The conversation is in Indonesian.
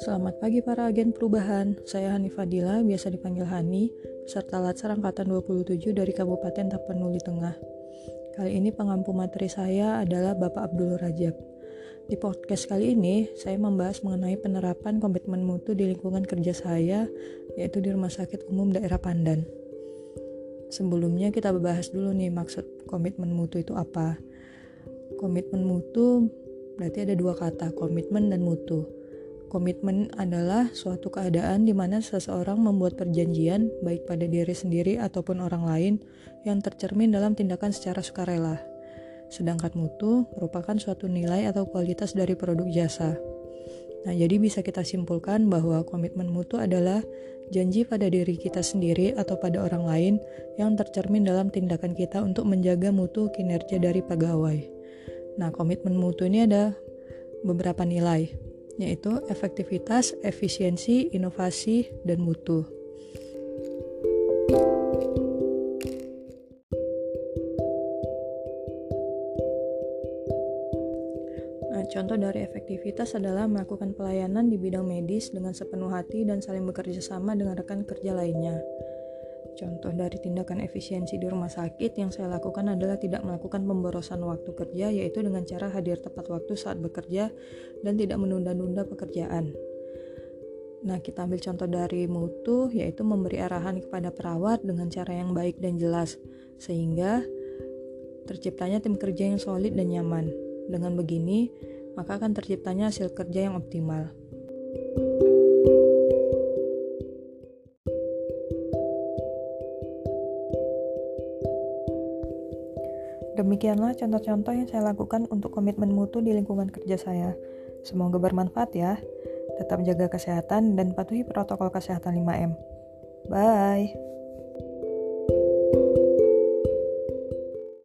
Selamat pagi para agen perubahan. Saya Hani Fadila, biasa dipanggil Hani, peserta Latsar Angkatan 27 dari Kabupaten Tapanuli Tengah. Kali ini pengampu materi saya adalah Bapak Abdul Rajab. Di podcast kali ini, saya membahas mengenai penerapan komitmen mutu di lingkungan kerja saya, yaitu di Rumah Sakit Umum Daerah Pandan. Sebelumnya kita bahas dulu nih maksud komitmen mutu itu apa. Komitmen mutu berarti ada dua kata, komitmen dan mutu. Komitmen adalah suatu keadaan di mana seseorang membuat perjanjian, baik pada diri sendiri ataupun orang lain, yang tercermin dalam tindakan secara sukarela. Sedangkan mutu merupakan suatu nilai atau kualitas dari produk jasa. Nah, jadi bisa kita simpulkan bahwa komitmen mutu adalah janji pada diri kita sendiri atau pada orang lain yang tercermin dalam tindakan kita untuk menjaga mutu kinerja dari pegawai. Nah, komitmen mutu ini ada beberapa nilai yaitu efektivitas, efisiensi, inovasi, dan mutu. Nah, contoh dari efektivitas adalah melakukan pelayanan di bidang medis dengan sepenuh hati dan saling bekerja sama dengan rekan kerja lainnya. Contoh dari tindakan efisiensi di rumah sakit yang saya lakukan adalah tidak melakukan pemborosan waktu kerja, yaitu dengan cara hadir tepat waktu saat bekerja dan tidak menunda-nunda pekerjaan. Nah, kita ambil contoh dari mutu, yaitu memberi arahan kepada perawat dengan cara yang baik dan jelas, sehingga terciptanya tim kerja yang solid dan nyaman. Dengan begini, maka akan terciptanya hasil kerja yang optimal. Demikianlah contoh-contoh yang saya lakukan untuk komitmen mutu di lingkungan kerja saya. Semoga bermanfaat ya. Tetap jaga kesehatan dan patuhi protokol kesehatan 5M. Bye.